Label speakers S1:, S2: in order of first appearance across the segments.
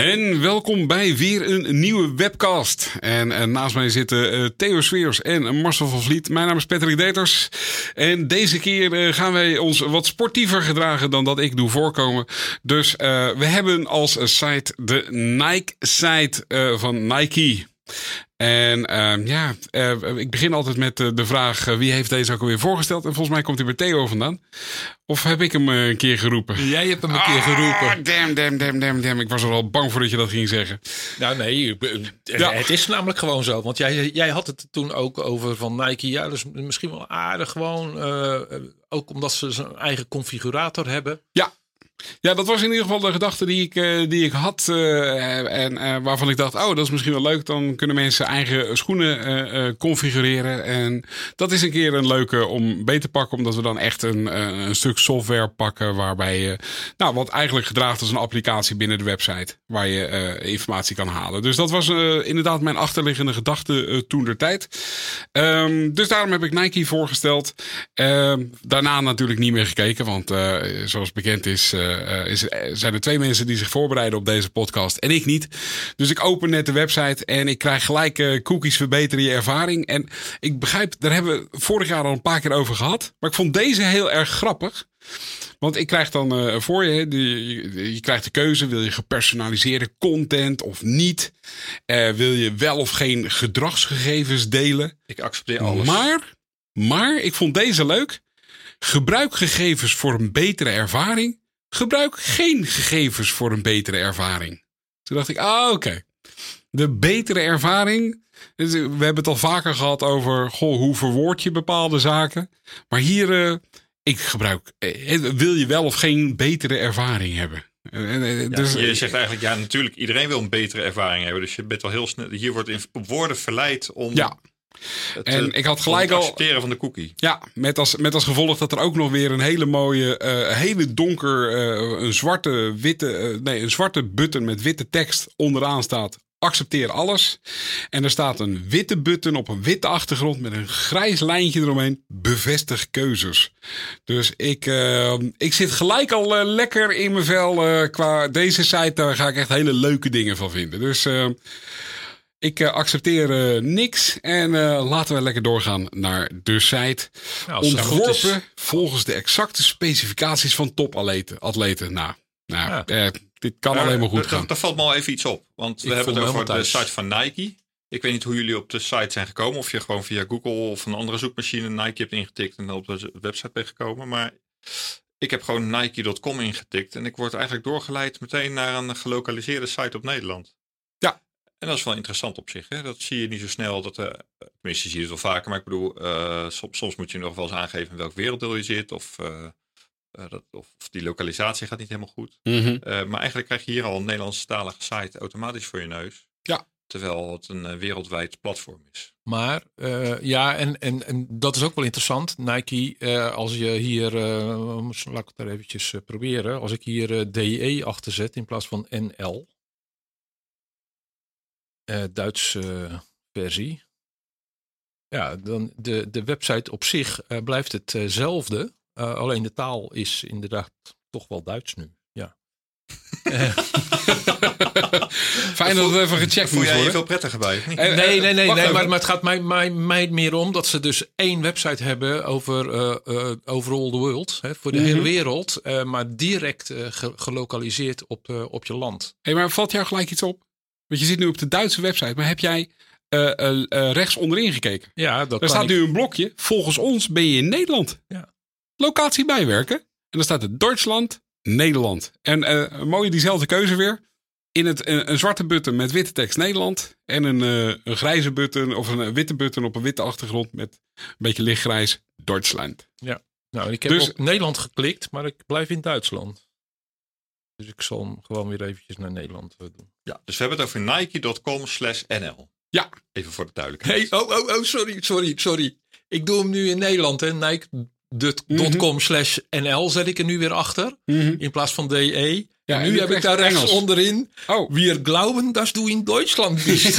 S1: En welkom bij weer een nieuwe webcast. En, en naast mij zitten uh, Theo Sweers en Marcel van Vliet. Mijn naam is Patrick Deters. En deze keer uh, gaan wij ons wat sportiever gedragen dan dat ik doe voorkomen. Dus we hebben als site de Nike-site van Nike. En uh, ja, uh, ik begin altijd met uh, de vraag: wie heeft deze ook alweer voorgesteld? En volgens mij komt hij bij Theo vandaan. Of heb ik hem een keer geroepen?
S2: Jij hebt hem een keer geroepen.
S1: Ah, damn, damn, damn, damn, damn. Ik was er al bang voor dat je dat ging zeggen.
S2: Nou, nee, ja. het is namelijk gewoon zo. Want jij, jij had het toen ook over van Nike. Ja, dus misschien wel aardig gewoon. ook omdat ze zijn eigen configurator hebben.
S1: Ja. Ja, dat was in ieder geval de gedachte die ik, uh, die ik had. Uh, en uh, waarvan ik dacht, oh, dat is misschien wel leuk. Dan kunnen mensen eigen schoenen configureren. En dat is een keer een leuke om beter te pakken. Omdat we dan echt een, een stuk software pakken. Waarbij je, nou, wat eigenlijk gedraagt als een applicatie binnen de website. Waar je informatie kan halen. Dus dat was inderdaad mijn achterliggende gedachte toen der tijd. Um, dus daarom heb ik Nike voorgesteld. Ehm, daarna natuurlijk niet meer gekeken. Want zoals bekend is uh, is, zijn er twee mensen die zich voorbereiden op deze podcast en ik niet. Dus ik open net de website en ik krijg gelijk uh, cookies verbeteren je ervaring. En ik begrijp, daar hebben we vorig jaar al een paar keer over gehad. Maar ik vond deze heel erg grappig. Want ik krijg dan uh, voor je, je, je, krijgt de keuze: wil je gepersonaliseerde content of niet? Uh, wil je wel of geen gedragsgegevens delen?
S2: Ik accepteer alles.
S1: Maar, maar ik vond deze leuk. Gebruik gegevens voor een betere ervaring. Gebruik geen gegevens voor een betere ervaring. Toen dacht ik, ah, oké. Okay. De betere ervaring. We hebben het al vaker gehad over goh, hoe verwoord je bepaalde zaken. Maar hier, uh, ik gebruik. Uh, wil je wel of geen betere ervaring hebben?
S3: Uh, dus, je zegt eigenlijk, ja, natuurlijk, iedereen wil een betere ervaring hebben. Dus je bent wel heel snel. Hier wordt in woorden verleid om.
S1: Ja.
S3: Het,
S1: en ik had gelijk
S3: het
S1: al.
S3: accepteren van de cookie.
S1: Ja, met als, met als gevolg dat er ook nog weer een hele mooie, uh, hele donker, uh, een zwarte, witte, uh, nee, een zwarte button met witte tekst onderaan staat. Accepteer alles. En er staat een witte button op een witte achtergrond met een grijs lijntje eromheen. Bevestig keuzes. Dus ik, ik zit gelijk al lekker in mijn vel. qua deze site, daar ga ik echt hele leuke dingen van vinden. Dus ik uh, accepteer uh, niks en uh, laten we lekker doorgaan naar de site. Nou, Ontworpen volgens de exacte specificaties van topatleten. Atleten. Nou, nou ja. dit kan alleen maar goed gaan.
S3: Daar valt me al even iets op. Want we Ik hebben het over de site van Nike. Ik weet niet hoe jullie op de site zijn gekomen. Of je gewoon via Google of een andere zoekmachine Nike hebt ingetikt en dan op de website bent gekomen. Maar ik heb gewoon Nike.com ingetikt. En ik word eigenlijk doorgeleid meteen naar een gelokaliseerde site op Nederland. En dat is wel interessant op zich. Hè? Dat zie je niet zo snel. Dat, uh, tenminste, zie je het wel vaker. Maar ik bedoel, uh, soms, soms, moet je nog wel eens aangeven in welk werelddeel je zit. Of, uh, dat, of, die lokalisatie gaat niet helemaal goed.
S1: Mm
S3: -hmm. maar eigenlijk krijg je hier al een Nederlandstalige site automatisch voor je neus.
S1: Ja.
S3: Terwijl het een wereldwijd platform is.
S2: Maar ja, en, en, en dat is ook wel interessant. Nike, als je hier, laat ik het daar eventjes proberen. Als ik hier DE achter zet in plaats van NL uh, Duitse versie. Ja, dan de, de website op zich uh, blijft hetzelfde. Uh, alleen de taal is inderdaad toch wel Duits nu. Ja.
S1: Fijn dat het even gecheckt moet worden.
S3: je veel prettiger bij?
S2: Nee, nee, nee, nee, nee maar, maar, het gaat mij, mij, mij meer om dat ze dus één website hebben over uh, over all the world, hè, voor de mm -hmm. hele wereld, uh, maar direct uh, ge gelokaliseerd op, op je land.
S1: Hey, maar valt jou gelijk iets op? Want je zit nu op de Duitse website, maar heb jij uh, uh, uh, rechts onderin gekeken?
S2: Ja, dat
S1: Er staat
S2: ik...
S1: nu een blokje. Volgens ons ben je in Nederland.
S2: Ja.
S1: Locatie bijwerken. En dan staat het Duitsland, Nederland. En een mooie diezelfde keuze weer. In het, een, een, zwarte button met witte tekst Nederland. En een, een grijze button of een witte button op een witte achtergrond met een beetje lichtgrijs Duitsland.
S2: Ja, nou ik heb dus, op Nederland geklikt, maar ik blijf in Duitsland. Dus ik zal hem gewoon weer eventjes naar Nederland doen.
S3: Ja, dus we hebben het over nike.com slash nl.
S1: Ja.
S3: Even voor de duidelijkheid.
S2: Hey, oh, oh, oh, sorry, sorry, sorry. Ik doe hem nu in Nederland, hè. Nike.com mhm. slash NL zet ik er nu weer achter. Mhm. In plaats van DE. Ja, nu heb ik daar rechts onderin. Oh. Wir glauben, dass du in bist.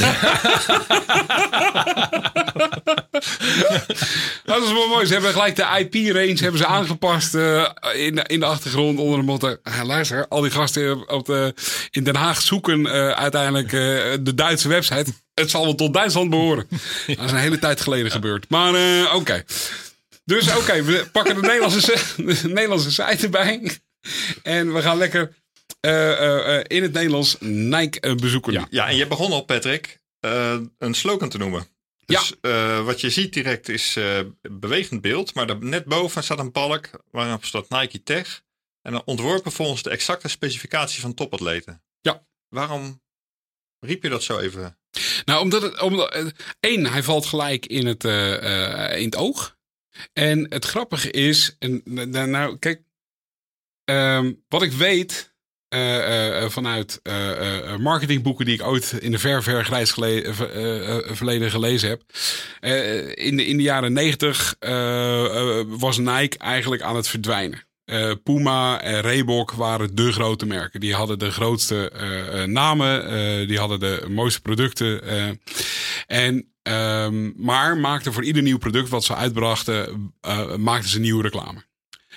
S1: dat is wel mooi. Ze hebben gelijk de IP-range hebben ze aangepast uh, in, de, in de achtergrond onder de motto. Uh, luister, al die gasten op de, in Den Haag zoeken uh, uiteindelijk de Duitse website. Het zal wel tot Duitsland behoren. Dat is een hele tijd geleden gebeurd. Maar oké. Dus oké, we pakken de Nederlandse, de Nederlandse site erbij. En we gaan lekker in het Nederlands Nike bezoeken.
S3: Ja. ja, en je begon al, Patrick, een slogan te noemen. Dus ja. wat je ziet direct is bewegend beeld, maar net boven staat een balk waarop staat Nike Tech. En dan ontworpen volgens de exacte specificatie van topatleten.
S1: Ja.
S3: Waarom riep je dat zo even?
S1: Nou, omdat het. Omdat, één, hij valt gelijk in het, in het oog. En het grappige is, en, nou, kijk, ehm, wat ik weet uh, vanuit uh, marketingboeken die ik ooit in de ver, ver grijs verleden gelezen heb. in, de, in de jaren negentig was Nike eigenlijk aan het verdwijnen. Puma en Reebok waren de grote merken. Die hadden de grootste namen, die hadden de mooiste producten. en, um, maar maakten voor ieder nieuw product wat ze uitbrachten, maakten ze nieuwe reclame.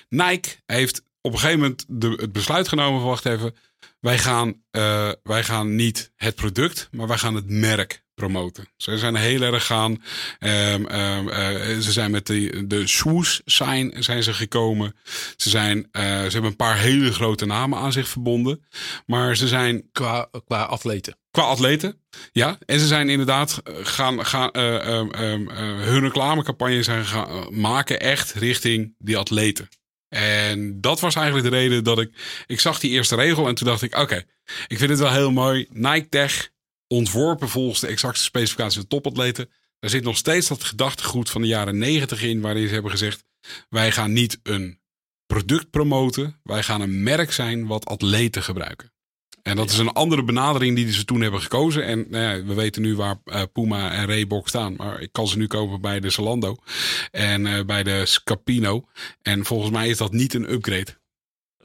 S1: Nike heeft op een gegeven moment de, het besluit genomen van wacht even. Wij gaan, uh, wij gaan niet het product, maar wij gaan het merk promoten. Ze zijn heel erg gaan. Um, um, uh, ze zijn met de, de swoosh sign zijn ze gekomen. Ze, zijn, uh, ze hebben een paar hele grote namen aan zich verbonden. Maar ze zijn.
S2: Qua, qua atleten.
S1: Qua atleten, ja. En ze zijn inderdaad gaan, gaan um, hun reclamecampagne zijn gaan maken echt richting die atleten. En dat was eigenlijk de reden dat ik. Ik zag die eerste regel en toen dacht ik: oké, ik vind het wel heel mooi. Nike Tech, ontworpen volgens de exacte specificatie van topatleten. Daar zit nog steeds dat gedachtegoed van de jaren negentig in, waarin ze hebben gezegd: wij gaan niet een product promoten, wij gaan een merk zijn wat atleten gebruiken. En dat is een andere benadering die ze toen hebben gekozen. En nou ja, we weten nu waar uh, Puma en Reebok staan. Maar ik kan ze nu kopen bij de Zalando en uh, bij de Scapino. En volgens mij is dat niet een upgrade.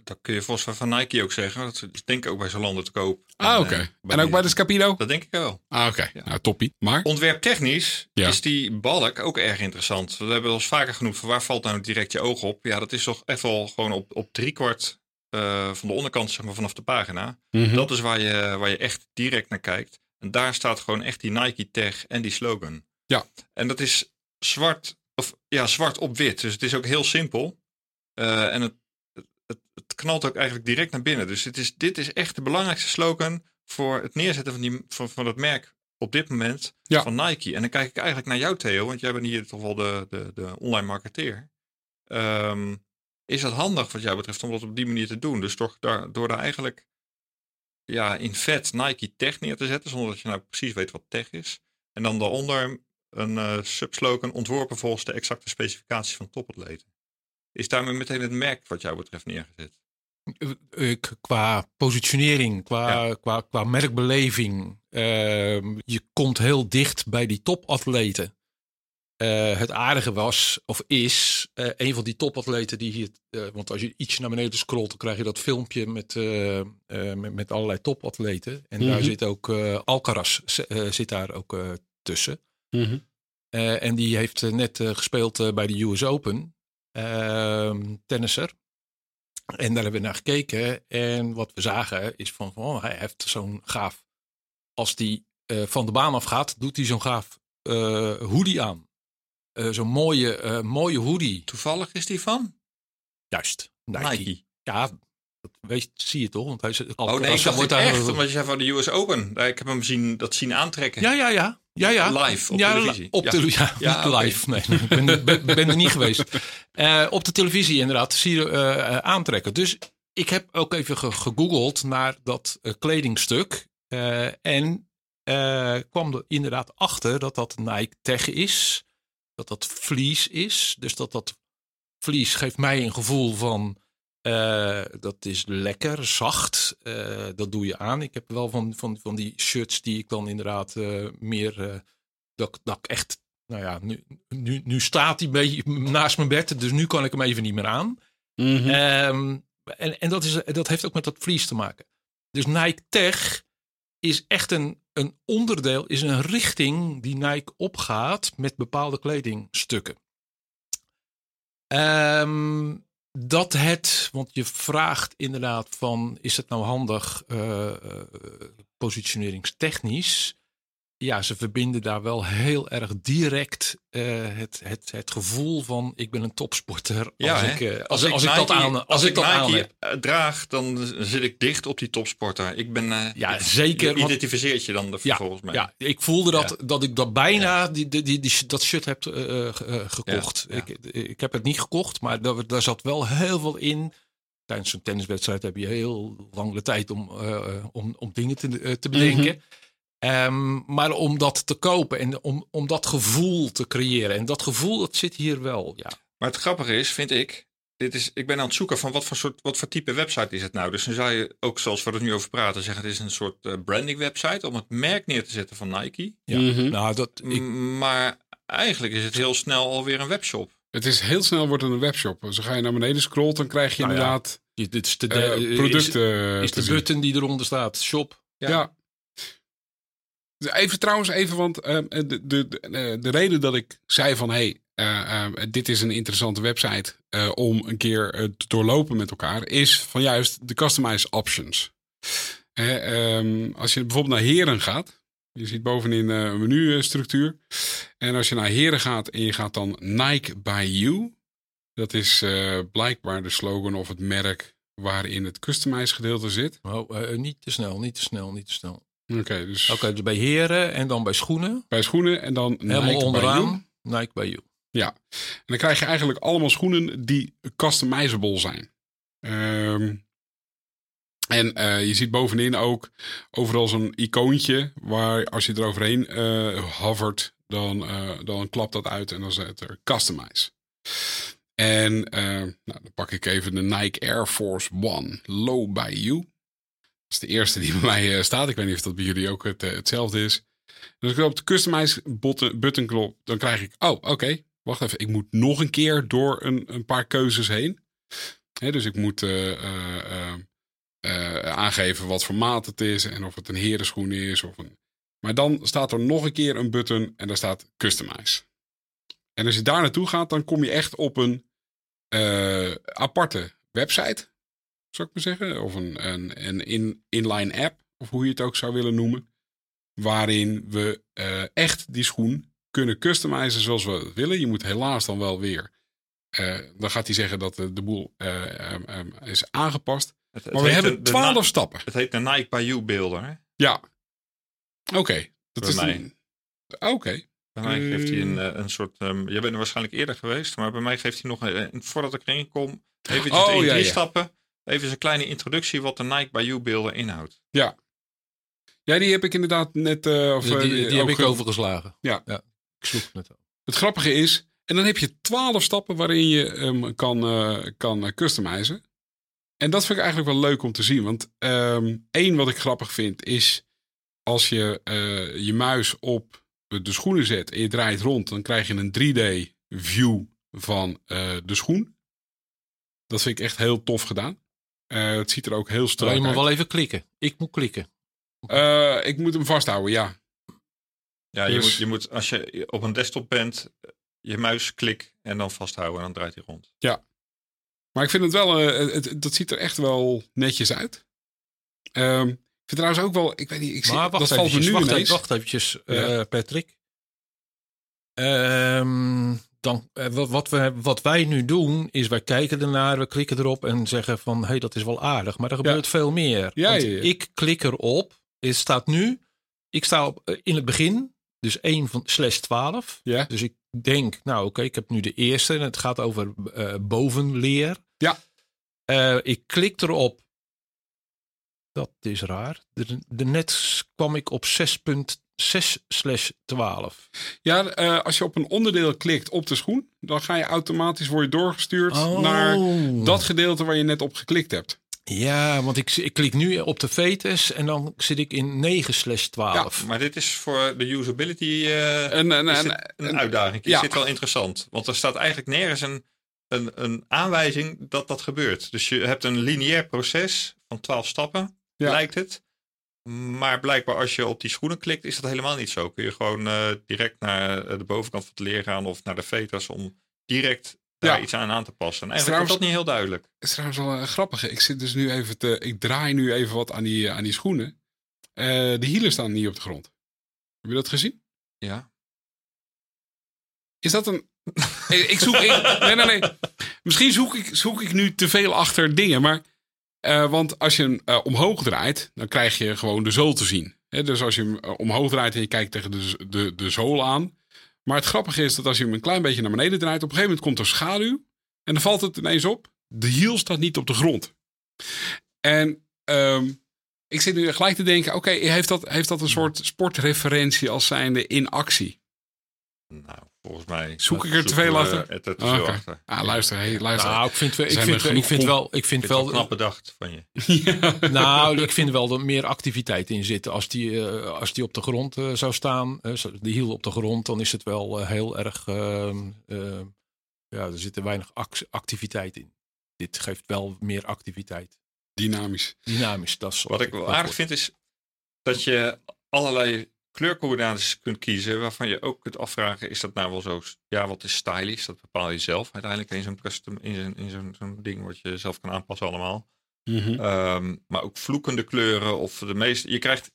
S3: Dat kun je volgens mij van Nike ook zeggen. Dat is denk ik ook bij Zalando te koop.
S1: Ah, oké. Okay. En, ook bij de Scapino?
S3: Dat denk ik wel.
S1: Ah, oké. Okay. Ja. Nou, toppie. Maar?
S3: Ontwerptechnisch ja. is die balk ook erg interessant. We hebben eens vaker genoemd van waar valt nou direct je oog op? Ja, dat is toch echt wel gewoon op, op driekwart uh, van de onderkant, zeg maar vanaf de pagina. Mm-hmm. Dat is waar je, waar je echt direct naar kijkt. En daar staat gewoon echt die Nike tag en die slogan.
S1: Ja.
S3: En dat is zwart, of ja, zwart op wit. Dus het is ook heel simpel. Uh, en het, het, het, knalt ook eigenlijk direct naar binnen. Dus het is, dit is echt de belangrijkste slogan voor het neerzetten van, die, van, van het merk op dit moment ja. van Nike. En dan kijk ik eigenlijk naar jou, Theo, want jij bent hier toch wel de, de, de online marketeer. Um, is dat handig wat jou betreft om dat op die manier te doen? Dus toch daar, door daar eigenlijk ja, in vet Nike Tech neer te zetten, zonder dat je nou precies weet wat tech is. En dan daaronder een uh, subslogan ontworpen volgens de exacte specificaties van topatleten. Is daarmee meteen het merk wat jou betreft neergezet?
S2: Eh, qua positionering, qua, qua, qua merkbeleving. Uh, je komt heel dicht bij die topatleten. Uh, het aardige was, of is, uh, een van die topatleten die hier. Uh, want als je ietsje naar beneden scrolt, dan krijg je dat filmpje met, met, met, allerlei topatleten. En daar mhm. zit ook Alcaraz zit daar ook tussen. Mhm. en die heeft net gespeeld bij de US Open, ehm, tennisser. En daar hebben we naar gekeken. En wat we zagen is van, van oh, hij heeft zo'n gaaf. Als die van de baan af gaat, doet hij zo'n gaaf hoodie aan. Uh, zo'n mooie, uh, mooie hoodie.
S3: Toevallig is die van?
S2: Juist, Nike. Nike. Ja, dat weet, zie je toch? Want hij
S3: is, oh nee, ik dacht wordt echt, omdat je zei van de US Open. Ik heb hem zien, dat zien aantrekken.
S2: Ja, ja, ja. ja, ja.
S3: Live op ja, televisie.
S2: Op ja. ja, ja live. Nee, ik ben, ben, ben, er niet geweest. Uh, op de televisie inderdaad, zie je uh, aantrekken. Dus ik heb ook even ge gegoogeld naar dat uh, kledingstuk. en kwam er inderdaad achter dat dat Nike Tech is dat dat vlies is. Dus dat dat vlies geeft mij een gevoel van dat is lekker, zacht. dat doe je aan. Ik heb wel van, van, van die shirts die ik dan inderdaad meer. dat, dat ik echt. Nou ja, nu, nu, nu staat hij een beetje naast mijn bed. Dus nu kan ik hem even niet meer aan. Mhm. Ehm, en en dat, is, dat heeft ook met dat vlies te maken. Dus Nike Tech is echt een, een onderdeel, is een richting die Nike opgaat met bepaalde kledingstukken. Ehm, dat het, want je vraagt inderdaad van, is het nou handig uh, positioneringstechnisch? Ja, ze verbinden daar wel heel erg direct uh, het, het, het gevoel van ik ben een topsporter.
S3: Ja, als, ik, uh, als, als, ik, dat aan, als, ik, dat aan heb. Eh, draag, dan zit ik dicht op die topsporter. Ik ben uh,
S2: ja, zeker.
S3: Je identificeert je dan ja, volgens mij.
S2: Ja, ik voelde dat, dat ik dat bijna die, die, die, die, dat shirt heb gekocht. Ik, ik heb het niet gekocht, maar daar, daar zat wel heel veel in tijdens een tenniswedstrijd heb je heel lang de tijd om, uh, om, om dingen te, te bedenken. Mm Um, maar om dat te kopen en om, om dat gevoel te creëren. En dat gevoel, dat zit hier wel, ja.
S3: Maar het grappige is, vind ik, dit is, ik ben aan het zoeken van wat voor, soort, wat voor type website is het nou. Dus dan zou je ook, zoals we er nu over praten, zeggen het is een soort uh, branding website om het merk neer te zetten van Nike.
S2: Ja, mhm. nou, dat,
S3: ik... Maar eigenlijk is het heel snel alweer een webshop.
S1: Het is heel snel wordt het een webshop. Als ga je naar beneden scrolt, dan krijg je nou inderdaad ja.
S2: dit is de, uh,
S1: producten.
S2: Is, is de button die eronder staat, shop.
S1: ja. ja. Even trouwens, even, want uh, de, de, de, de, reden dat ik zei van hé, hey, uh, dit is een interessante website om een keer te doorlopen met elkaar, is van juist de customize options. Um, als je bijvoorbeeld naar heren gaat, je ziet bovenin een menustructuur. En als je naar heren gaat en je gaat dan Nike by You, dat is blijkbaar de slogan of het merk waarin het customize gedeelte zit.
S2: Oh, niet te snel, niet te snel, niet te snel.
S1: Oké, dus...
S2: Oké, dus bij heren en dan bij schoenen.
S1: Bij schoenen en dan
S2: Helemaal Nike onderaan, Nike bij you.
S1: Ja, en dan krijg je eigenlijk allemaal schoenen die customizable zijn. Um, en uh, je ziet bovenin ook overal zo'n icoontje waar als je eroverheen uh, hovert, dan, uh, dan klapt dat uit en dan zet er customize. En nou, dan pak ik even de Nike Air Force One Low by You is de eerste die bij mij eh, staat. Ik weet niet of dat bij jullie ook eh, hetzelfde is. Dus ik op de customize button, klop, dan krijg ik, oh oké, wacht even, ik moet nog een keer door een, een paar keuzes heen. dus ik moet uh, aangeven wat voor maat het is en of het een herenschoen is. Of een... Maar dan staat er nog een keer een button en daar staat customize. En als je daar naartoe gaat, dan kom je echt op een aparte website zou ik maar zeggen. Of een, een, een in, inline app, of hoe je het ook zou willen noemen. Waarin we uh, echt die schoen kunnen customizen zoals we willen. Je moet helaas dan wel weer. Uh, dan gaat hij zeggen dat de, de boel uh, um, um, is aangepast. Het, het maar we hebben twaalf stappen.
S3: Het heet de Nike by You beelder.
S1: Ja. Oké. Okay. Dat
S3: bij is mij.
S1: Oké. Okay.
S3: Bij mij geeft hij een, een soort. Um, jij bent er waarschijnlijk eerder geweest, maar bij mij geeft hij nog. Een, voordat ik erin kom, eventjes oh, één, ja, drie ja. stappen. Even een kleine introductie wat de Nike by You beelden inhoudt.
S1: Ja. Ja, die heb ik inderdaad net... Uh, of,
S2: die, die, die heb ik overgeslagen.
S1: Ja.
S2: ja. Ik sloeg net
S1: Het grappige is, en dan heb je twaalf stappen waarin je um, kan, uh, kan customizen. En dat vind ik eigenlijk wel leuk om te zien. Want um, één wat ik grappig vind is als je je muis op de schoenen zet en je draait rond, dan krijg je een 3D view van de schoen. Dat vind ik echt heel tof gedaan. Uh, het ziet er ook heel strak uit.
S2: Je moet wel even klikken. Ik moet klikken.
S1: Uh, ik moet hem vasthouden, ja.
S3: Ja, je, dus- moet, je moet als je op een desktop bent, je muis klik en dan vasthouden en dan draait hij rond.
S1: Ja. Maar ik vind het wel, uh, het, dat ziet er echt wel netjes uit. Um, ik vind trouwens ook wel, ik weet niet, ik zie,
S2: maar wacht dat valt me nu wacht, ineens. Wacht eventjes, ja. Patrick. Um, dan, eh, wat, we, wat wij nu doen, is wij kijken ernaar, we klikken erop en zeggen van hé, hey, dat is wel aardig. Maar er gebeurt veel meer.
S1: Ja,
S2: Ik klik erop, het staat nu, ik sta op, eh, in het begin, dus 1 van slash 12.
S1: Ja.
S2: Dus ik denk, nou oké, ik heb nu de eerste en het gaat over uh, bovenleer.
S1: Ja.
S2: Uh, ik klik erop. Dat is raar. De, de net kwam ik op 6.7 6/12.
S1: Ja, uh, als je op een onderdeel klikt op de schoen, dan ga je automatisch worden doorgestuurd oh. naar dat gedeelte waar je net op geklikt hebt.
S2: Ja, want ik, ik klik nu op de fetus en dan zit ik in 9 slash 12.
S3: Ja, maar dit is voor de usability uh, een, een, een, een, uitdaging. Ja. zit wel interessant. Want er staat eigenlijk nergens een, een, een aanwijzing dat dat gebeurt. Dus je hebt een lineair proces van 12 stappen, lijkt het. Maar blijkbaar als je op die schoenen klikt, is dat helemaal niet zo. Kun je gewoon uh, direct naar de bovenkant van het leer gaan of naar de fetus om direct daar ja. iets aan aan te passen. En eigenlijk is dat niet heel duidelijk.
S1: Het is trouwens wel een grappige. Ik zit dus nu even te. Ik draai nu even wat aan die, aan die schoenen. Uh, de hielen staan niet op de grond. Heb je dat gezien?
S3: Ja.
S1: Is dat een. ik zoek. Ik, nee, nee, nee. Misschien zoek ik, zoek ik nu te veel achter dingen. Maar. Uh, want als je hem uh, omhoog draait, dan krijg je gewoon de zool te zien. Dus als je hem omhoog draait en je kijkt tegen de, de, de zool aan, maar het grappige is dat als je hem een klein beetje naar beneden draait, op een gegeven moment komt er schaduw. En dan valt het ineens op. De hiel staat niet op de grond. En um, ik zit nu gelijk te denken: oké, heeft, dat, heeft dat een soort sportreferentie als zijnde in actie?
S3: Volgens mij.
S1: Zoek ik er te veel achter? Het te veel achter. Ah, luister, hey, luister.
S2: Nou, ik vind, ik vind, ik vind wel. Ik vind wel
S3: knap bedacht van je.
S2: ja. Nou, ik vind wel er meer activiteit in zitten. Als die, uh, als die op de grond uh, zou staan, uh, die hiel op de grond, dan is het wel heel erg. Ehm, ehm, ja, er zit er weinig activiteit in. Dit geeft wel meer activiteit.
S1: Dynamisch.
S2: Dynamisch, dat is
S3: wat ik wel aardig vind is dat je allerlei kleurcombinaties kunt kiezen waarvan je ook kunt afvragen, is dat nou wel zo, ja, wat is stylish? Dat bepaal je zelf uiteindelijk in zo'n custom, in zo'n, zo'n, ding wat je zelf kan aanpassen allemaal. Mhm. Ehm, maar ook vloekende kleuren of de meeste, je krijgt,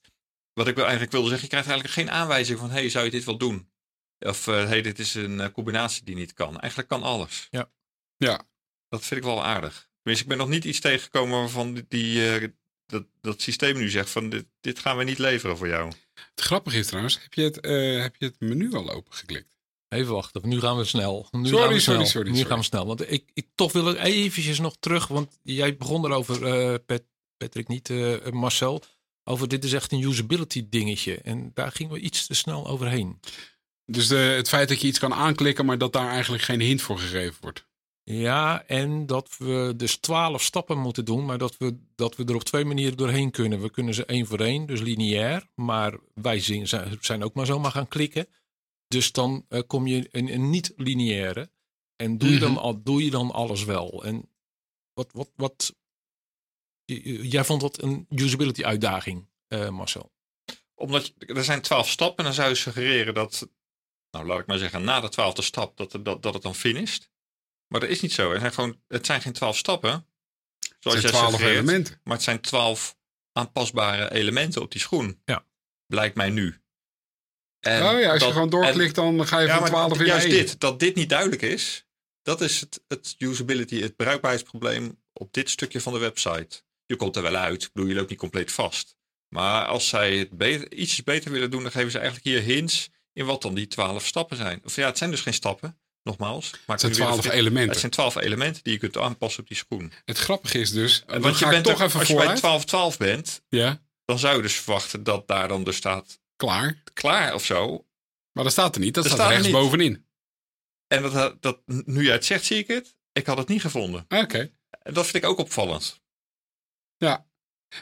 S3: wat ik wel eigenlijk wilde zeggen, je krijgt eigenlijk geen aanwijzing van, hey, zou je dit wel doen? Of, uh, hey, dit is een eh, combinatie die niet kan. Eigenlijk kan alles.
S2: Ja.
S1: Ja.
S3: Dat vind ik wel aardig. Tenminste, ik ben nog niet iets tegengekomen waarvan die, uh, dat, dat systeem nu zegt van dit, dit gaan we niet leveren voor jou.
S1: Het grappige is trouwens, heb je het, uh, heb je het menu al open geklikt?
S2: Even wachten, nu gaan we snel. Nu
S1: sorry,
S2: gaan we
S1: sorry, sorry,
S2: Nu
S1: gaan
S2: we snel. Want ik, ik toch wil eventjes nog terug, want jij begon erover, uh, Pet, Patrick, niet uh, Marcel. Over dit is echt een usability dingetje. En daar gingen we iets te snel overheen.
S1: Dus de, het feit dat je iets kan aanklikken, maar dat daar eigenlijk geen hint voor gegeven wordt.
S2: Ja, en dat we dus twaalf stappen moeten doen, maar dat we, dat we er op twee manieren doorheen kunnen. We kunnen ze één voor één, dus lineair, maar wij zijn ook maar zomaar gaan klikken. Dus dan uh, kom je in een niet-lineaire. En doe je, dan, mhm. al, doe je dan alles wel? En wat, wat, wat. Jij vond dat een usability uitdaging, uh, Marcel?
S3: Omdat er zijn twaalf stappen en dan zou je suggereren dat, nou laat ik maar zeggen, na de twaalfde stap dat, dat, dat het dan finisht. Maar dat is niet zo. Het zijn, gewoon, het zijn geen twaalf stappen.
S1: Zoals het zijn twaalf elementen.
S3: Maar het zijn twaalf aanpasbare elementen op die schoen.
S2: Ja.
S3: Blijkt mij nu.
S1: En oh ja, als je gewoon doorklikt, dan ga je van 12 in
S3: Juist dit, dat dit niet duidelijk is, dat is het, het usability, het bruikbaarheidsprobleem op dit stukje van de website. Je komt er wel uit, ik bedoel, je loopt niet compleet vast. Maar als zij het beter, ietsjes beter willen doen, dan geven ze eigenlijk hier hints in wat dan die twaalf stappen zijn. Of ja, het zijn dus geen stappen. Nogmaals.
S1: Het zijn twaalf elementen.
S3: Het zijn twaalf elementen die je kunt aanpassen op die schoen.
S1: Het grappige is dus.
S3: Want je bent toch even als je bij 12, 12 bent, ja. dan zou je dus verwachten dat daar dan dus staat.
S1: Klaar.
S3: Klaar of zo.
S1: Maar dat staat er niet. Dat staat, staat rechts bovenin.
S3: En dat, dat, nu jij het zegt, zie ik het. Ik had het niet gevonden.
S1: Oké.
S3: En dat vind ik ook opvallend.
S1: Ja.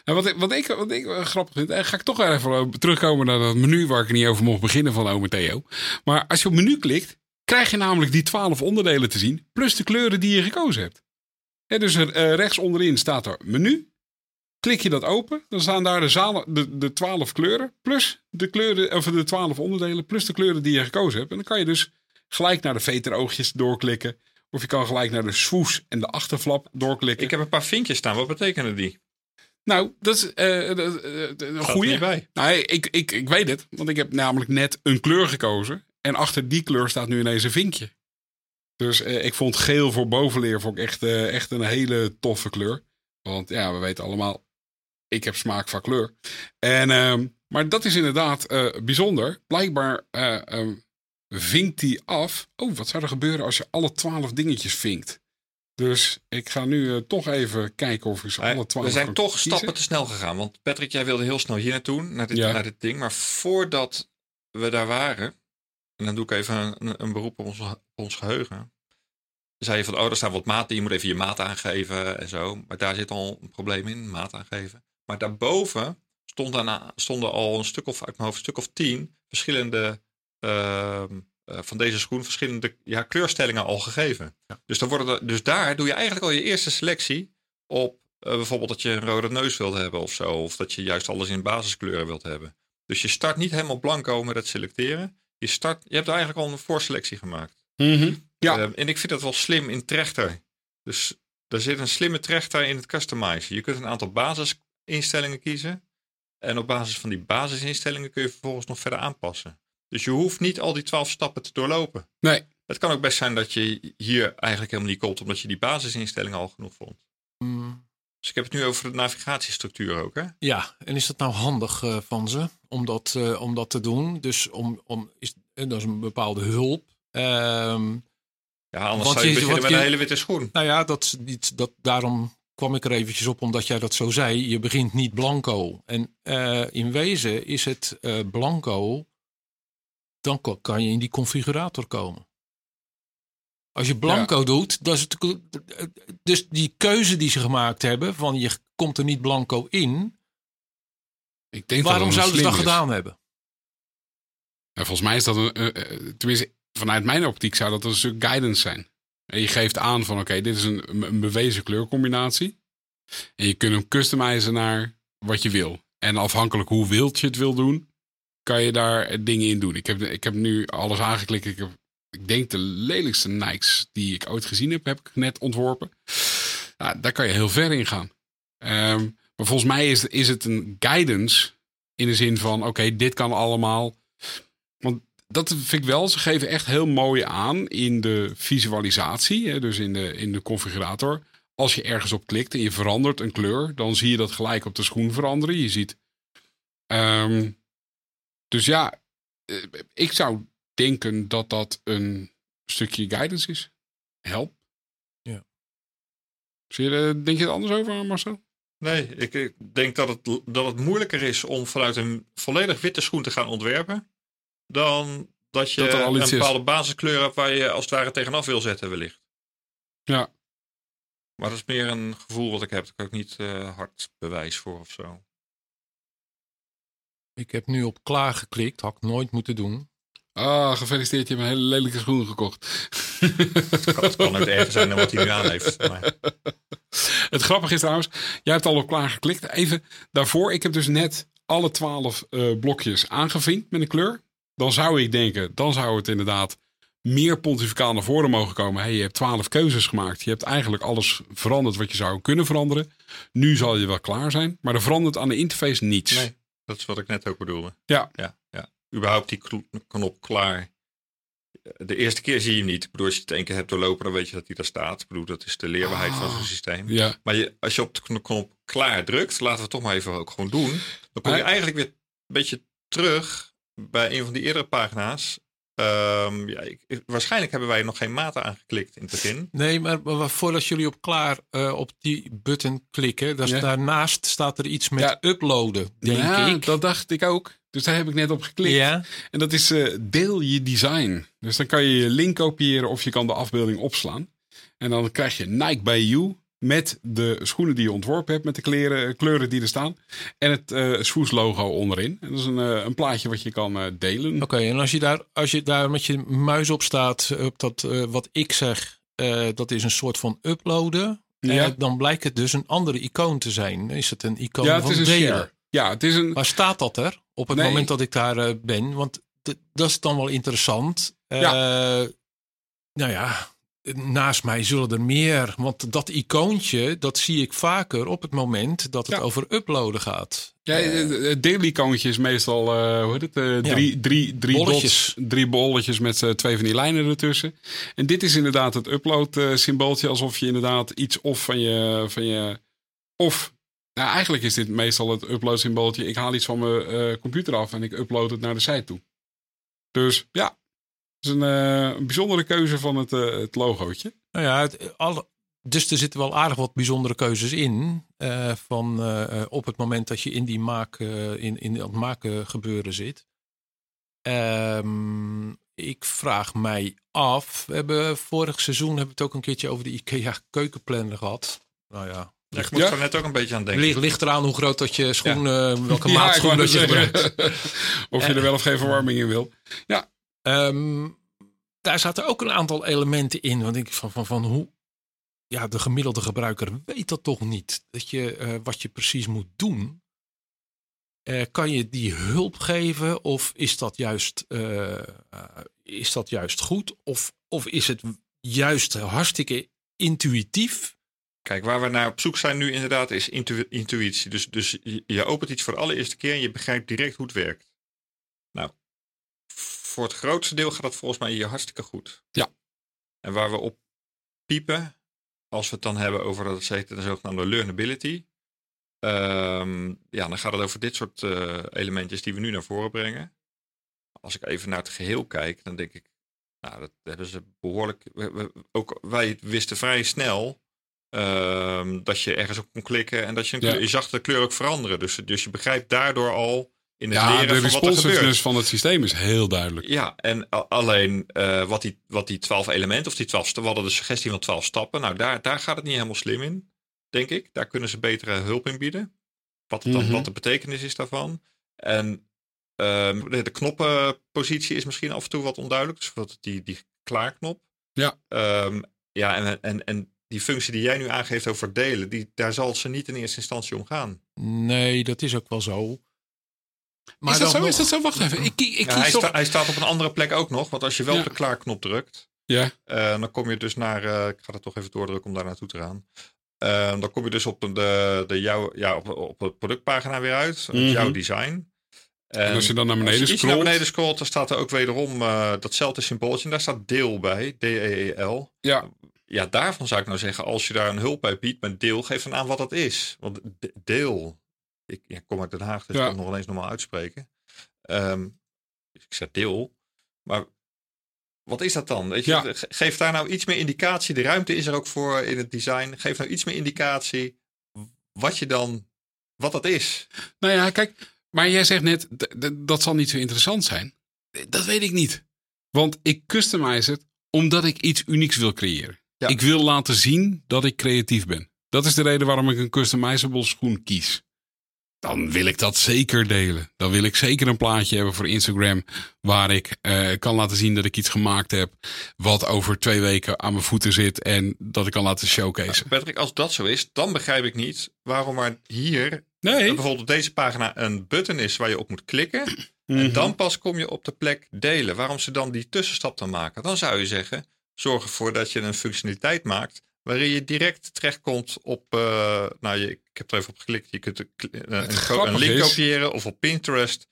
S1: Nou, wat, ik, wat, ik, wat ik grappig vind, en ga ik toch even terugkomen naar dat menu waar ik niet over mocht beginnen van Ome Theo. Maar als je op menu klikt, krijg je namelijk die twaalf onderdelen te zien, plus de kleuren die je gekozen hebt. dus er, uh, rechts onderin staat er menu. Klik je dat open, dan staan daar de, zalen, de, de 12 kleuren, plus de, kleuren, of de 12 onderdelen, plus de kleuren die je gekozen hebt. En dan kan je dus gelijk naar de veteroogjes doorklikken. Of je kan gelijk naar de swoes en de achterflap doorklikken.
S3: Ik heb een paar vinkjes staan. Wat betekenen die?
S1: Nou, dat is uh, een goede.
S3: bij.
S1: Nou, ik, ik, ik weet het, want ik heb namelijk net een kleur gekozen. En achter die kleur staat nu ineens een vinkje. Dus eh, ik vond geel voor bovenleer vond ik echt, eh, echt een hele toffe kleur. Want ja, we weten allemaal, ik heb smaak van kleur. En, uh, maar dat is inderdaad uh, bijzonder. Blijkbaar um, vinkt die af. Oh, wat zou er gebeuren als je alle twaalf dingetjes vinkt? Dus ik ga nu toch even kijken of ik ze alle twaalf.
S3: We zijn toch stappen te snel gegaan. Want Patrick, jij wilde heel snel hier naartoe, naar dit, naar dit ding. Maar voordat we daar waren, en dan doe ik even een, een beroep op ons, ons geheugen. zei je van, oh, er staan wat maten, je moet even je maat aangeven en zo. Maar daar zit al een probleem in, maat aangeven. Maar daarboven stond daarna, stonden al een stuk of, uit mijn hoofd, een stuk of tien verschillende, uh, van deze schoen, verschillende ja, kleurstellingen al gegeven. Dus, dan worden dus daar doe je eigenlijk al je eerste selectie op uh, bijvoorbeeld dat je een rode neus wilt hebben of zo. Of dat je juist alles in basiskleuren wilt hebben. Dus je start niet helemaal blanco met het selecteren. Je, start, je hebt eigenlijk al een voorselectie gemaakt.
S1: Mhm. Ja.
S3: Uh, en ik vind dat wel slim in Trechter. Dus er zit een slimme trechter in het customizen. Je kunt een aantal basisinstellingen kiezen. En op basis van die basisinstellingen kun je vervolgens nog verder aanpassen. Dus je hoeft niet al die twaalf stappen te doorlopen.
S1: Nee.
S3: Het kan ook best zijn dat je hier eigenlijk helemaal niet komt, omdat je die basisinstellingen al genoeg vond.
S2: Mm.
S3: Dus ik heb het nu over de navigatiestructuur ook, hè?
S2: Ja, en is dat nou handig uh, van ze om dat, uh, om dat te doen? Dus om, om, is, dat is een bepaalde hulp. Um,
S3: ja, anders zou je, je beginnen met je, een hele witte schoen.
S2: Nou ja, dat, dat, dat, daarom kwam ik er eventjes op omdat jij dat zo zei. Je begint niet blanco. En uh, in wezen is het blanco, dan kan je in die configurator komen. Als je blanco ja. doet, dat is het, dus die keuze die ze gemaakt hebben van je komt er niet blanco in.
S1: Ik denk
S2: waarom
S1: dat
S2: zouden ze dat
S1: is.
S2: gedaan hebben?
S1: Nou, volgens mij is dat een, uh, tenminste vanuit mijn optiek zou dat een stuk guidance zijn. En je geeft aan van oké, okay, dit is een, een bewezen kleurcombinatie. En je kunt hem customizen naar wat je wil. En afhankelijk hoe wild je het wil doen, kan je daar dingen in doen. Ik heb, ik heb nu alles aangeklikt. Ik heb ik denk de lelijkste Nikes die ik ooit gezien heb, heb ik net ontworpen. Daar kan je heel ver in gaan. Um, maar volgens mij is, is het een guidance in de zin van: oké, dit kan allemaal. Want dat vind ik wel, ze geven echt heel mooi aan in de visualisatie, hè, dus in de, in de configurator. Als je ergens op klikt en je verandert een kleur, dan zie je dat gelijk op de schoen veranderen. Je ziet. Um, dus ja, ik zou denken dat dat een stukje guidance is. Help.
S2: Ja.
S1: Zie je, denk je er anders over, Marcel?
S3: Nee, ik, ik denk dat het, dat het moeilijker is om vanuit een volledig witte schoen te gaan ontwerpen. Dan dat je
S1: dat
S3: een bepaalde is. basiskleur hebt waar je als het ware tegenaf wil zetten, wellicht.
S1: Ja.
S3: Maar dat is meer een gevoel wat ik heb. Daar kan ik niet uh, hard bewijs voor of zo.
S2: Ik heb nu op klaar geklikt. Had ik nooit moeten doen.
S1: Ah, gefeliciteerd. Je hebt een hele lelijke schoen gekocht.
S3: Het kan ook erger zijn dan wat hij nu aan heeft. Maar...
S1: Het grappige is trouwens, jij hebt al op klaar geklikt. Even daarvoor, ik heb dus net alle twaalf uh, blokjes aangevinkt met een kleur. Dan zou ik denken, dan zou het inderdaad meer pontificaal naar voren mogen komen. Hey, je hebt twaalf keuzes gemaakt. Je hebt eigenlijk alles veranderd wat je zou kunnen veranderen. Nu zal je wel klaar zijn, maar er verandert aan de interface niets.
S3: Nee, dat is wat ik net ook bedoelde.
S1: Ja.
S3: Ja, ja. Überhaupt die knop klaar. De eerste keer zie je hem niet. Ik bedoel, als je het één keer hebt doorlopen, dan weet je dat hij daar staat. Ik bedoel, dat is de leerbaarheid oh, van zo'n systeem.
S1: Ja.
S3: Maar je, als je op de knop klaar drukt, laten we het toch maar even ook gewoon doen. Dan kom je eigenlijk weer een beetje terug bij een van die eerdere pagina's. Um, ja, ik, waarschijnlijk hebben wij nog geen maten aangeklikt in het begin.
S2: Nee, maar, maar voordat jullie op klaar uh, op die button klikken, ja. daarnaast staat er iets met ja. uploaden, denk
S1: ja,
S2: ik.
S1: dat dacht ik ook. Dus daar heb ik net op geklikt.
S2: Ja.
S1: En dat is uh, deel je design. Dus dan kan je je link kopiëren of je kan de afbeelding opslaan. En dan krijg je Nike by You met de schoenen die je ontworpen hebt, met de kleren, kleuren die er staan. En het uh, Swoes logo onderin. En dat is een, uh, een plaatje wat je kan uh, delen.
S2: Oké, okay, en als je, daar, als je daar met je muis op staat, op dat wat ik zeg, dat is een soort van uploaden.
S1: Ja.
S2: dan blijkt het dus een andere icoon te zijn. Is het een icoon
S1: ja, het
S2: van
S1: is een
S2: delen?
S1: share. Ja, het is een...
S2: Waar staat dat er op het
S1: Nee.
S2: moment dat ik daar ben? Want dat is dan wel interessant.
S1: Ja.
S2: nou ja, naast mij zullen er meer. Want dat icoontje, dat zie ik vaker op het moment dat het
S1: Ja.
S2: over uploaden gaat.
S1: Ja, het deelicoontje is meestal, eh, hoe heet het, eh, drie, drie, drie
S2: Bolletjes.
S1: dots, drie bolletjes met eh, twee van die lijnen ertussen. En dit is inderdaad het upload eh, symbooltje, alsof je inderdaad iets of van je, van je of, nou eigenlijk is dit meestal het upload symbooltje. Ik haal iets van mijn eh, computer af en ik upload het naar de site toe. Dus ja, het is een, eh, bijzondere keuze van het, eh, het logootje.
S2: Nou ja, het, alle, dus er zitten wel aardig wat bijzondere keuzes in. van op het moment dat je in die maak, in, in dat maken gebeuren zit. Um, ik vraag mij af. We hebben vorig seizoen hebben we het ook een keertje over de IKEA keukenplanner gehad. Nou ja.
S3: Ik moet er net ook een beetje aan denken.
S2: Ligt, ligt eraan hoe groot dat je schoen, ja. welke ja, maat schoen dat je gebruikt.
S1: of je er wel of geen verwarming in wil. Ja.
S2: Um, daar zaten ook een aantal elementen in. Want ik van, van, van hoe. Ja, de gemiddelde gebruiker weet dat toch niet. Dat je uh, wat je precies moet doen. Uh, kan je die hulp geven of is dat juist, uh, is dat juist goed? Of, of is het juist hartstikke intuïtief?
S3: Kijk, waar we naar op zoek zijn nu inderdaad is intu intuïtie. Dus, dus je opent iets voor de allereerste keer en je begrijpt direct hoe het werkt. Nou, voor het grootste deel gaat dat volgens mij hier hartstikke goed.
S1: Ja.
S3: En waar we op piepen, als we het dan hebben over dat de zogenaamde learnability, um, ja, dan gaat het over dit soort uh, elementjes die we nu naar voren brengen. Als ik even naar het geheel kijk, dan denk ik, nou, dat hebben ze behoorlijk. ook wij wisten vrij snel um, dat je ergens op kon klikken en dat je, ja. je zag de kleur ook veranderen. Dus, dus je begrijpt daardoor al in het ja, leren de van wat er gebeurt.
S1: van het systeem is heel duidelijk.
S3: Ja, en alleen uh, wat, die, wat die twaalf elementen of die twaalf, we hadden de suggestie van twaalf stappen. Nou, daar, daar gaat het niet helemaal slim in, denk ik. Daar kunnen ze betere hulp in bieden. Wat, dan, mm -hmm. wat de betekenis is daarvan. En um, de, de, knoppenpositie is misschien af en toe wat onduidelijk. Dus wat die, die klaarknop.
S1: Ja.
S3: Um, ja, en, en, en die functie die jij nu aangeeft over delen, die, daar zal ze niet in eerste instantie om gaan.
S2: Nee, dat is ook wel zo.
S1: Maar is dat, zo? is dat zo? Wacht even. Ik, ik,
S3: ja, hij, sta, hij, staat op een andere plek ook nog. Want als je wel op de klaarknop drukt,
S1: ja.
S3: Uh, dan kom je dus naar. Uh, ik ga het toch even doordrukken om daar naartoe te gaan. Uh, dan kom je dus op de, de jouw, ja, op, op de productpagina weer uit. Mm -hmm. Jouw design.
S1: En, en, als je dan naar beneden scrolt.
S3: naar beneden scrolt, dan staat er ook wederom datzelfde symbooltje. En daar staat deel bij. D-E-E-L.
S1: Ja.
S3: Ja, daarvan zou ik nou zeggen, als je daar een hulp bij biedt met deel, geef dan aan wat dat is. Want deel, ik ja, kom uit Den Haag, dus ja. ik kan het nog eens normaal uitspreken. Um, ik zeg deel, maar wat is dat dan? Weet je, ja. Geef daar nou iets meer indicatie. De ruimte is er ook voor in het design. Geef nou iets meer indicatie wat je dan, wat dat is.
S1: Nou ja, kijk, maar jij zegt net, dat zal niet zo interessant zijn. Dat weet ik niet. Want ik customize het omdat ik iets unieks wil creëren. Ik wil laten zien dat ik creatief ben. Dat is de reden waarom ik een customizable schoen kies. Dan wil ik dat zeker delen. Dan wil ik zeker een plaatje hebben voor Instagram. Waar ik uh, kan laten zien dat ik iets gemaakt heb. Wat over twee weken aan mijn voeten zit. En dat ik kan laten showcase.
S3: Patrick, als dat zo is, dan begrijp ik niet waarom er hier
S1: nee.
S3: bijvoorbeeld op deze pagina een button is waar je op moet klikken. En mhm. dan pas kom je op de plek delen. Waarom ze dan die tussenstap dan maken? Dan zou je zeggen, zorg ervoor dat je een functionaliteit maakt waarin je direct terechtkomt op, uh, nou je, ik heb er even op geklikt, je kunt een, een, link kopiëren of op Pinterest.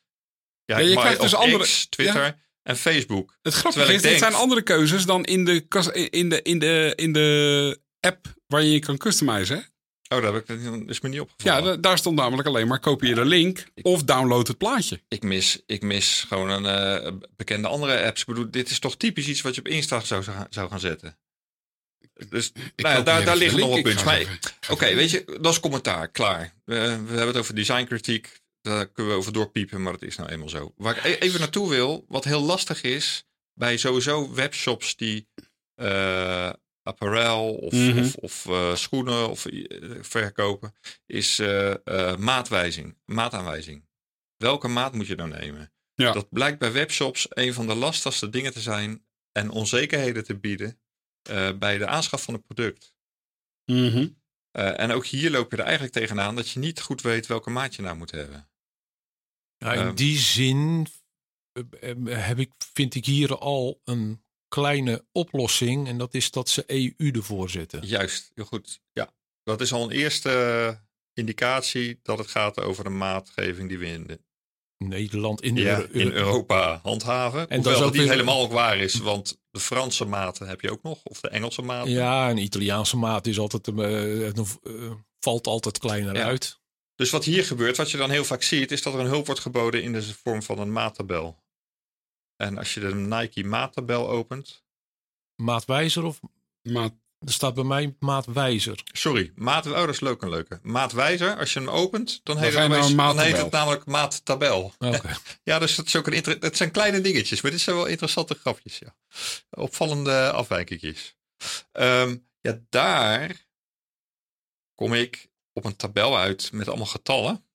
S1: Ja, ja je krijgt dus andere,
S3: Twitter en Facebook.
S1: Het grappige is, dit zijn andere keuzes dan in de, in de, in de, in de app waar je je kan customizen.
S3: Oh, dat, heb ik, dat is me niet opgevallen.
S1: Ja, daar stond namelijk alleen maar kopieer de link of download het plaatje.
S3: Ik mis, ik mis gewoon een uh, bekende andere apps. Ik bedoel, dit is toch typisch iets wat je op Insta zou, zou gaan zetten. Dus nou ja, daar, daar liggen nog wat puntjes. Oké, weet je, dat is commentaar, klaar. we hebben het over designkritiek. Daar kunnen we over doorpiepen, maar dat is nou eenmaal zo. Waar ik e-, even naartoe wil, wat heel lastig is bij sowieso webshops die uh, apparel of, mm -hmm. of, of uh, schoenen of uh, verkopen, is uh, maatwijzing, maataanwijzing. Welke maat moet je dan nemen?
S1: Ja.
S3: Dat blijkt bij webshops een van de lastigste dingen te zijn en onzekerheden te bieden bij de aanschaf van het product.
S1: Mm -hmm.
S3: en ook hier loop je er eigenlijk tegenaan dat je niet goed weet welke maat je nou moet hebben.
S2: Ja, in um, die zin heb ik, vind ik hier al een kleine oplossing. En dat is dat ze EU ervoor zetten.
S3: Juist, heel goed. Ja, dat is al een eerste indicatie dat het gaat over een maatgeving die we in de
S2: Nederland in,
S3: ja, in Europa handhaven. En dat is ook niet helemaal ook waar is, want de Franse maten heb je ook nog, of de Engelse maten.
S2: Ja, een Italiaanse maat is altijd, uh, uh, valt altijd kleiner ja. uit.
S3: Dus wat hier gebeurt, wat je dan heel vaak ziet, is dat er een hulp wordt geboden in de vorm van een maattabel. En als je de Nike maattabel opent.
S2: Maatwijzer of?
S1: Maat,
S2: Er staat bij mij maatwijzer.
S3: Sorry, maat, oh, dat is leuk en leuke. Maatwijzer, als je hem opent, dan, heet, het, nou dan heet het namelijk maattabel. Okay. ja, dus dat, is ook een dat zijn kleine dingetjes, maar dit zijn wel interessante grafjes. Ja. Opvallende afwijkingjes. Ehm, ja, daar kom ik op een tabel uit met allemaal getallen.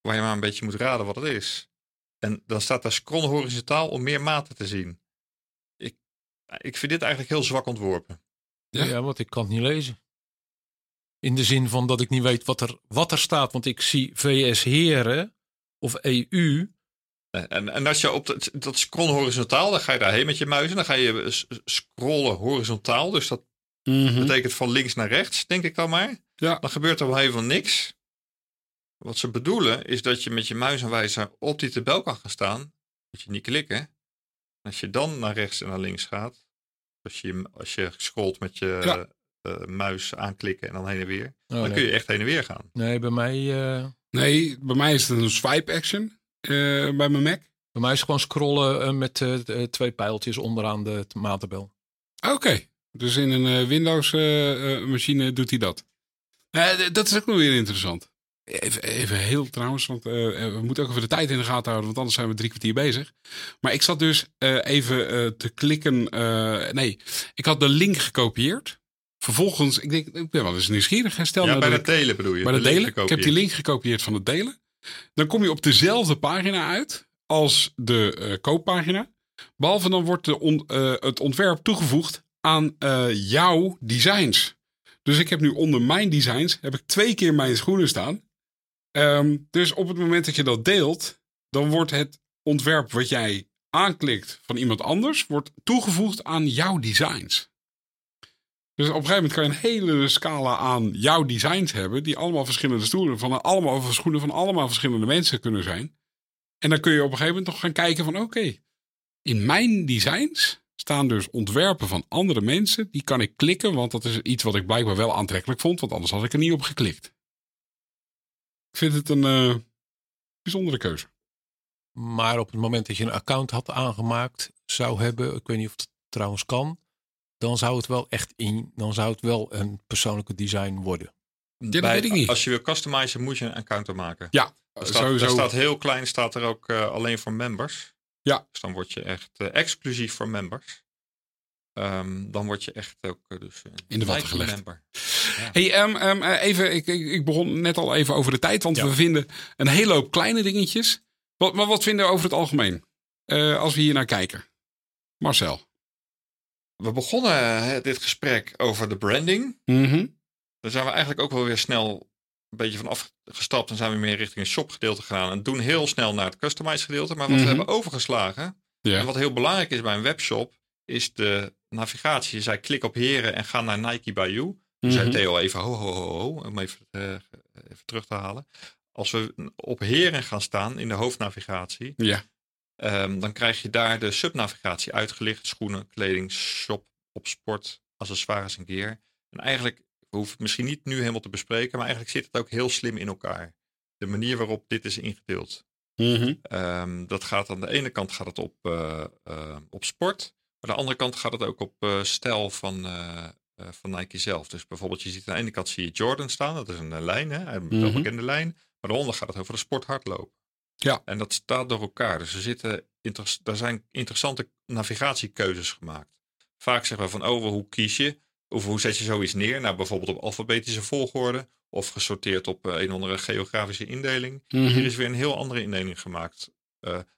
S3: Waar je maar een beetje moet raden wat het is. En dan staat daar scroll horizontaal om meer maten te zien. Ik, ik vind dit eigenlijk heel zwak ontworpen.
S2: Ja? ja, want ik kan het niet lezen. In de zin van dat ik niet weet wat er, wat er staat. Want ik zie VS Heren of EU.
S3: En, en als je op dat, dat scroll horizontaal, dan ga je daarheen met je muis. En dan ga je scrollen horizontaal. Dus dat mhm. betekent van links naar rechts, denk ik dan maar. Ja. Dan gebeurt er wel helemaal niks. Wat ze bedoelen is dat je met je muisaanwijzer op die tabel kan gaan staan. Moet je niet klikken. Als je dan naar rechts en naar links gaat, als je, als je scrolt met je uh, muis aanklikken en dan heen en weer, oh, dan kun je echt heen en weer gaan.
S2: Nee, bij mij. Uh...
S1: Nee, bij mij is het een swipe action uh, bij mijn Mac.
S2: Bij mij is het gewoon scrollen met twee pijltjes onderaan de maattabel.
S1: Oké, dus in een Windows machine doet hij dat. dat is ook nog weer interessant. Even, even heel trouwens, want uh, we moeten ook even de tijd in de gaten houden, want anders zijn we drie kwartier bezig. Maar ik zat dus uh, even te klikken. nee, ik had de link gekopieerd. Vervolgens, ik denk, ik ben wel eens nieuwsgierig. Stel
S3: ja,
S1: nou
S3: bij het delen bedoel je?
S1: Bij het delen. Ik heb die link gekopieerd van het delen. Dan kom je op dezelfde pagina uit als de kooppagina. Behalve dan wordt de on, het ontwerp toegevoegd aan jouw designs. Dus ik heb nu onder mijn designs heb ik twee keer mijn schoenen staan. Ehm, dus op het moment dat je dat deelt, dan wordt het ontwerp wat jij aanklikt van iemand anders, wordt toegevoegd aan jouw designs. Dus op een gegeven moment kan je een hele scala aan jouw designs hebben, die allemaal verschillende stoelen van allemaal schoenen van allemaal verschillende mensen kunnen zijn. En dan kun je op een gegeven moment nog gaan kijken van oké, in mijn designs staan dus ontwerpen van andere mensen. Die kan ik klikken, want dat is iets wat ik blijkbaar wel aantrekkelijk vond, want anders had ik er niet op geklikt. Ik vind het een uh, bijzondere keuze.
S2: Maar op het moment dat je een account had aangemaakt, zou hebben, ik weet niet of het trouwens kan, dan zou het wel echt in, dan zou het wel een persoonlijke design worden.
S1: Dit weet ik niet.
S3: Als je wil customizen, moet je een account maken.
S1: Ja,
S3: er staat, sowieso. Er staat heel klein, staat er ook uh, alleen voor members.
S1: Ja.
S3: Dus dan word je echt uh, exclusief voor members. Um, dan word je echt ook uh, dus
S1: in de watten gelegd. Member. Hey, um, um, even, ik, ik, ik, begon net al even over de tijd, want we vinden een hele hoop kleine dingetjes. Wat, maar wat vinden we over het algemeen? Uh, als we hier naar kijken. Marcel.
S3: We begonnen dit gesprek over de branding.
S1: Mm
S3: Daar zijn we eigenlijk ook wel weer snel een beetje van afgestapt en zijn we meer richting een shop gedeelte gegaan. En doen heel snel naar het customize gedeelte. Maar wat we mhm. hebben overgeslagen, en wat heel belangrijk is bij een webshop, is de navigatie. Je zei klik op heren en ga naar Nike by You. Mm zei Theo even ho, ho, ho, ho om even, uh, even terug te halen. Als we op heren gaan staan in de hoofdnavigatie,
S1: ja.
S3: Um, dan krijg je daar de subnavigatie uitgelicht. Schoenen, kleding, shop, op sport, accessoires en gear. En eigenlijk, we hoeven het misschien niet nu helemaal te bespreken, maar eigenlijk zit het ook heel slim in elkaar. De manier waarop dit is ingedeeld.
S1: Mm
S3: um, dat gaat aan de ene kant gaat het op, uh, uh, op sport. Maar aan de andere kant gaat het ook op uh, stijl van, uh, uh, van Nike zelf. Dus bijvoorbeeld, je ziet aan de ene kant zie je Jordan staan. Dat is een lijn, hè? een mm bekende lijn. Maar daaronder gaat het over de sport hardlopen.
S1: Ja.
S3: En dat staat door elkaar. Dus er, zitten er zijn interessante navigatiekeuzes gemaakt. Vaak zeggen we van, oh, hoe kies je? Of hoe zet je zoiets neer? Nou, bijvoorbeeld op alfabetische volgorde. Of gesorteerd op een of andere geografische indeling. Mm Hier is weer een heel andere indeling gemaakt.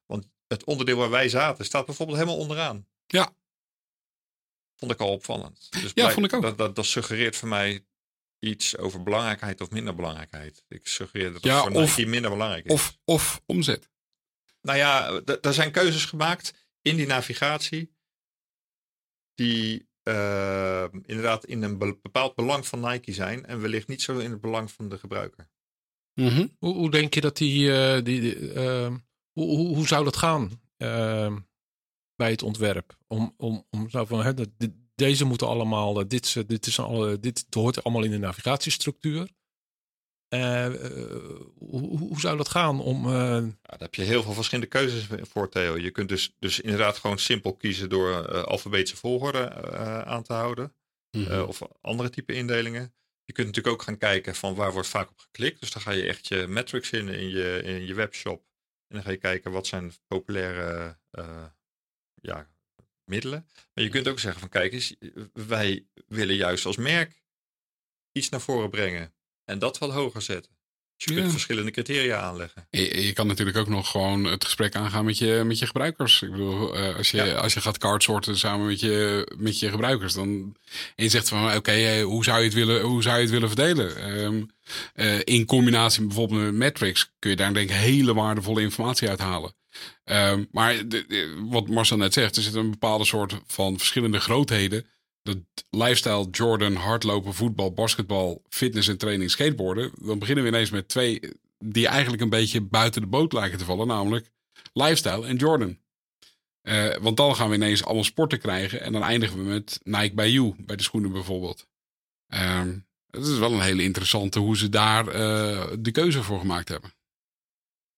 S3: want het onderdeel waar wij zaten staat bijvoorbeeld helemaal onderaan.
S1: Ja.
S3: Vond ik al opvallend.
S1: Dus ja, vond ik ook.
S3: Dat, dat, dat, suggereert voor mij iets over belangrijkheid of minder belangrijkheid. Ik suggereer dat het ja, voor of, Nike minder belangrijk is.
S1: Of, of omzet.
S3: Nou ja, er zijn keuzes gemaakt in die navigatie die uh, inderdaad in een bepaald belang van Nike zijn en wellicht niet zo in het belang van de gebruiker.
S2: Mm -hmm. hoe, hoe, denk je dat die, uh, die, die uh, hoe, hoe, hoe, zou dat gaan? Bij het ontwerp. Om, om, om zo van, hè, deze moeten allemaal, eh, dit, dit, is alle, dit hoort allemaal in de navigatiestructuur. Uh, hoe, hoe, zou dat gaan om. Uh... Ja,
S3: daar heb je heel veel verschillende keuzes voor, Theo. Je kunt dus, dus inderdaad gewoon simpel kiezen door uh, alfabetische volgorde aan te houden. mhm. of andere type indelingen. Je kunt natuurlijk ook gaan kijken van waar wordt vaak op geklikt. Dus dan ga je echt je metrics in in je, in je webshop. En dan ga je kijken wat zijn populaire ja, middelen. Maar je kunt ook zeggen van kijk eens, wij willen juist als merk iets naar voren brengen. En dat wat hoger zetten. Dus je kunt verschillende criteria aanleggen.
S1: Je, je, kan natuurlijk ook nog gewoon het gesprek aangaan met je, met je gebruikers. Ik bedoel, uh, als, je, als je gaat cardsorten samen met je, met je gebruikers, dan en je zegt van oké, eh, hoe zou je het willen, hoe zou je het willen verdelen? Um, uh, in combinatie bijvoorbeeld met metrics kun je daar denk ik hele waardevolle informatie uithalen. Um, maar wat Marcel net zegt, er zit een bepaalde soort van verschillende grootheden de lifestyle Jordan, hardlopen, voetbal, basketbal, fitness en training, skateboarden. Dan beginnen we ineens met twee die eigenlijk een beetje buiten de boot lijken te vallen. Namelijk lifestyle en Jordan. Uh, want dan gaan we ineens allemaal sporten krijgen. En dan eindigen we met Nike by You, bij de schoenen bijvoorbeeld. Um, het is wel een hele interessante hoe ze daar uh, de keuze voor gemaakt hebben.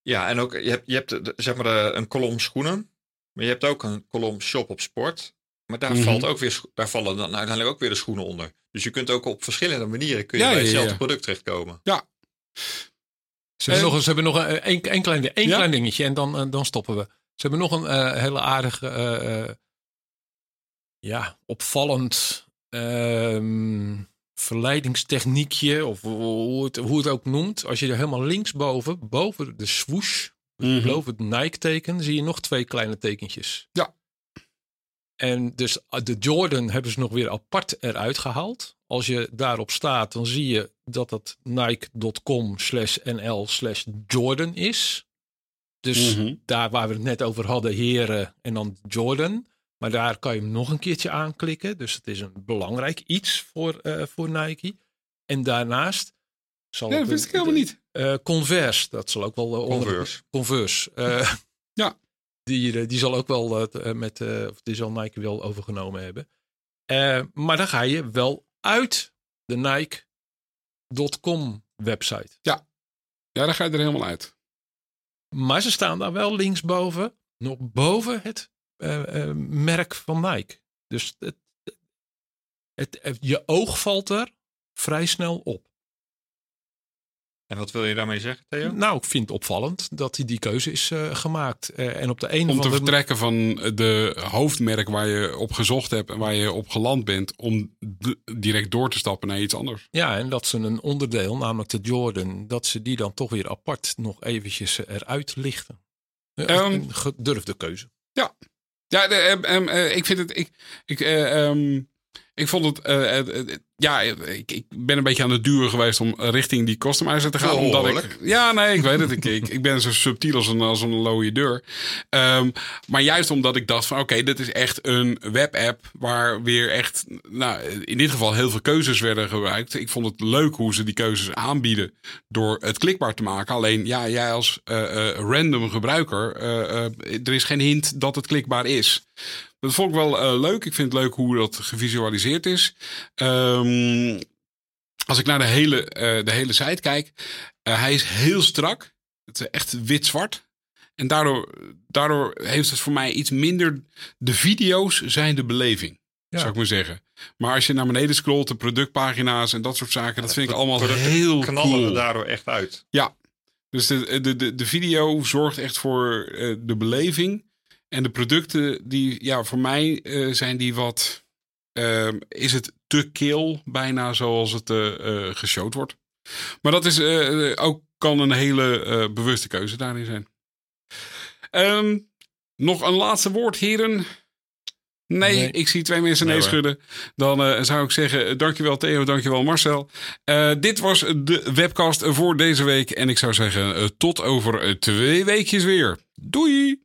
S3: Ja, en ook je hebt, je hebt zeg maar een kolom schoenen. Maar je hebt ook een kolom shop op sport. Maar daar, mhm. valt ook weer, daar vallen dan uiteindelijk ook weer de schoenen onder. Dus je kunt ook op verschillende manieren kun je bij hetzelfde product terechtkomen.
S1: Ja.
S2: Ze hebben, nog, ze hebben nog een, een, een klein, een klein dingetje en dan, eh, dan stoppen we. Ze hebben nog een uh, hele aardige, uh, ja, opvallend uh, verleidingstechniekje, of hoe het, hoe het ook noemt. Als je er helemaal linksboven, boven de swoosh, mm boven het Nike-teken, zie je nog twee kleine tekentjes.
S1: Ja.
S2: En dus ah, de Jordan hebben ze nog weer apart eruit gehaald. Als je daarop staat, dan zie je dat dat nike.com slash nl slash Jordan is. Dus mhm. daar waar we het net over hadden, heren en dan Jordan. Maar daar kan je hem nog een keertje aanklikken. Dus het is een belangrijk iets voor, uh, voor Nike. En daarnaast zal
S1: ja, dat wist ik helemaal niet.
S2: Uh, Converse, dat zal ook wel... Uh,
S3: Converse.
S2: Converse. ja. Die, eh, die zal ook wel uh, met, uh, die zal Nike wel overgenomen hebben. maar dan ga je wel uit de Nike.com website.
S1: Ja. ja, dan ga je er helemaal uit.
S2: Maar ze staan daar wel linksboven, nog boven het merk van Nike. Dus het, het, je oog valt er vrij snel op.
S3: En wat wil je daarmee zeggen, Theo?
S2: Nou, ik vind het opvallend dat die, die keuze is uh, gemaakt. Uh, en op de een
S1: om te vertrekken van de hoofdmerk waar je op gezocht hebt en waar je op geland bent, om direct door te stappen naar iets anders.
S2: Ja, en dat ze een onderdeel, namelijk de Jordan, dat ze die dan toch weer apart nog eventjes eruit lichten. Um, een gedurfde keuze.
S1: Ja, ja de, um, uh, ik vind het. Ik, ik, um, ik vond het, uh, ja, ik, ik, ben een beetje aan het duren geweest om richting die customizer te gaan. Oh, omdat ik, ja, nee, ik weet het. ik, ik, ik ben zo subtiel als een, als een looie deur. Um, maar juist omdat ik dacht van oké, dit is echt een webapp waar weer echt, nou, in dit geval heel veel keuzes werden gebruikt. Ik vond het leuk hoe ze die keuzes aanbieden door het klikbaar te maken. Alleen, ja, jij als random gebruiker, er is geen hint dat het klikbaar is. Dat vond ik wel uh, leuk. Ik vind het leuk hoe dat gevisualiseerd is. Um, als ik naar de hele, uh, de hele site kijk, uh, hij is heel strak. Het is echt wit-zwart. En daardoor, daardoor heeft het voor mij iets minder. De video's zijn de beleving. Ja. Zou ik maar zeggen. Maar als je naar beneden scrolt, de productpagina's en dat soort zaken, dat vind ik allemaal heel knallen cool.
S3: daardoor echt uit.
S1: Ja. Dus de, de, de, de video zorgt echt voor uh, de beleving. En de producten die, ja, voor mij uh, zijn die wat. Uh, is het te kil, bijna zoals het uh, geshowd wordt. Maar dat is ook kan een hele bewuste keuze daarin zijn. Um, nog een laatste woord, heren. Nee, nee, ik zie twee mensen nee, nee schudden. Dan uh, zou ik zeggen, dankjewel Theo, dankjewel Marcel. Uh, dit was de webcast voor deze week. En ik zou zeggen, uh, tot over twee weekjes weer. Doei!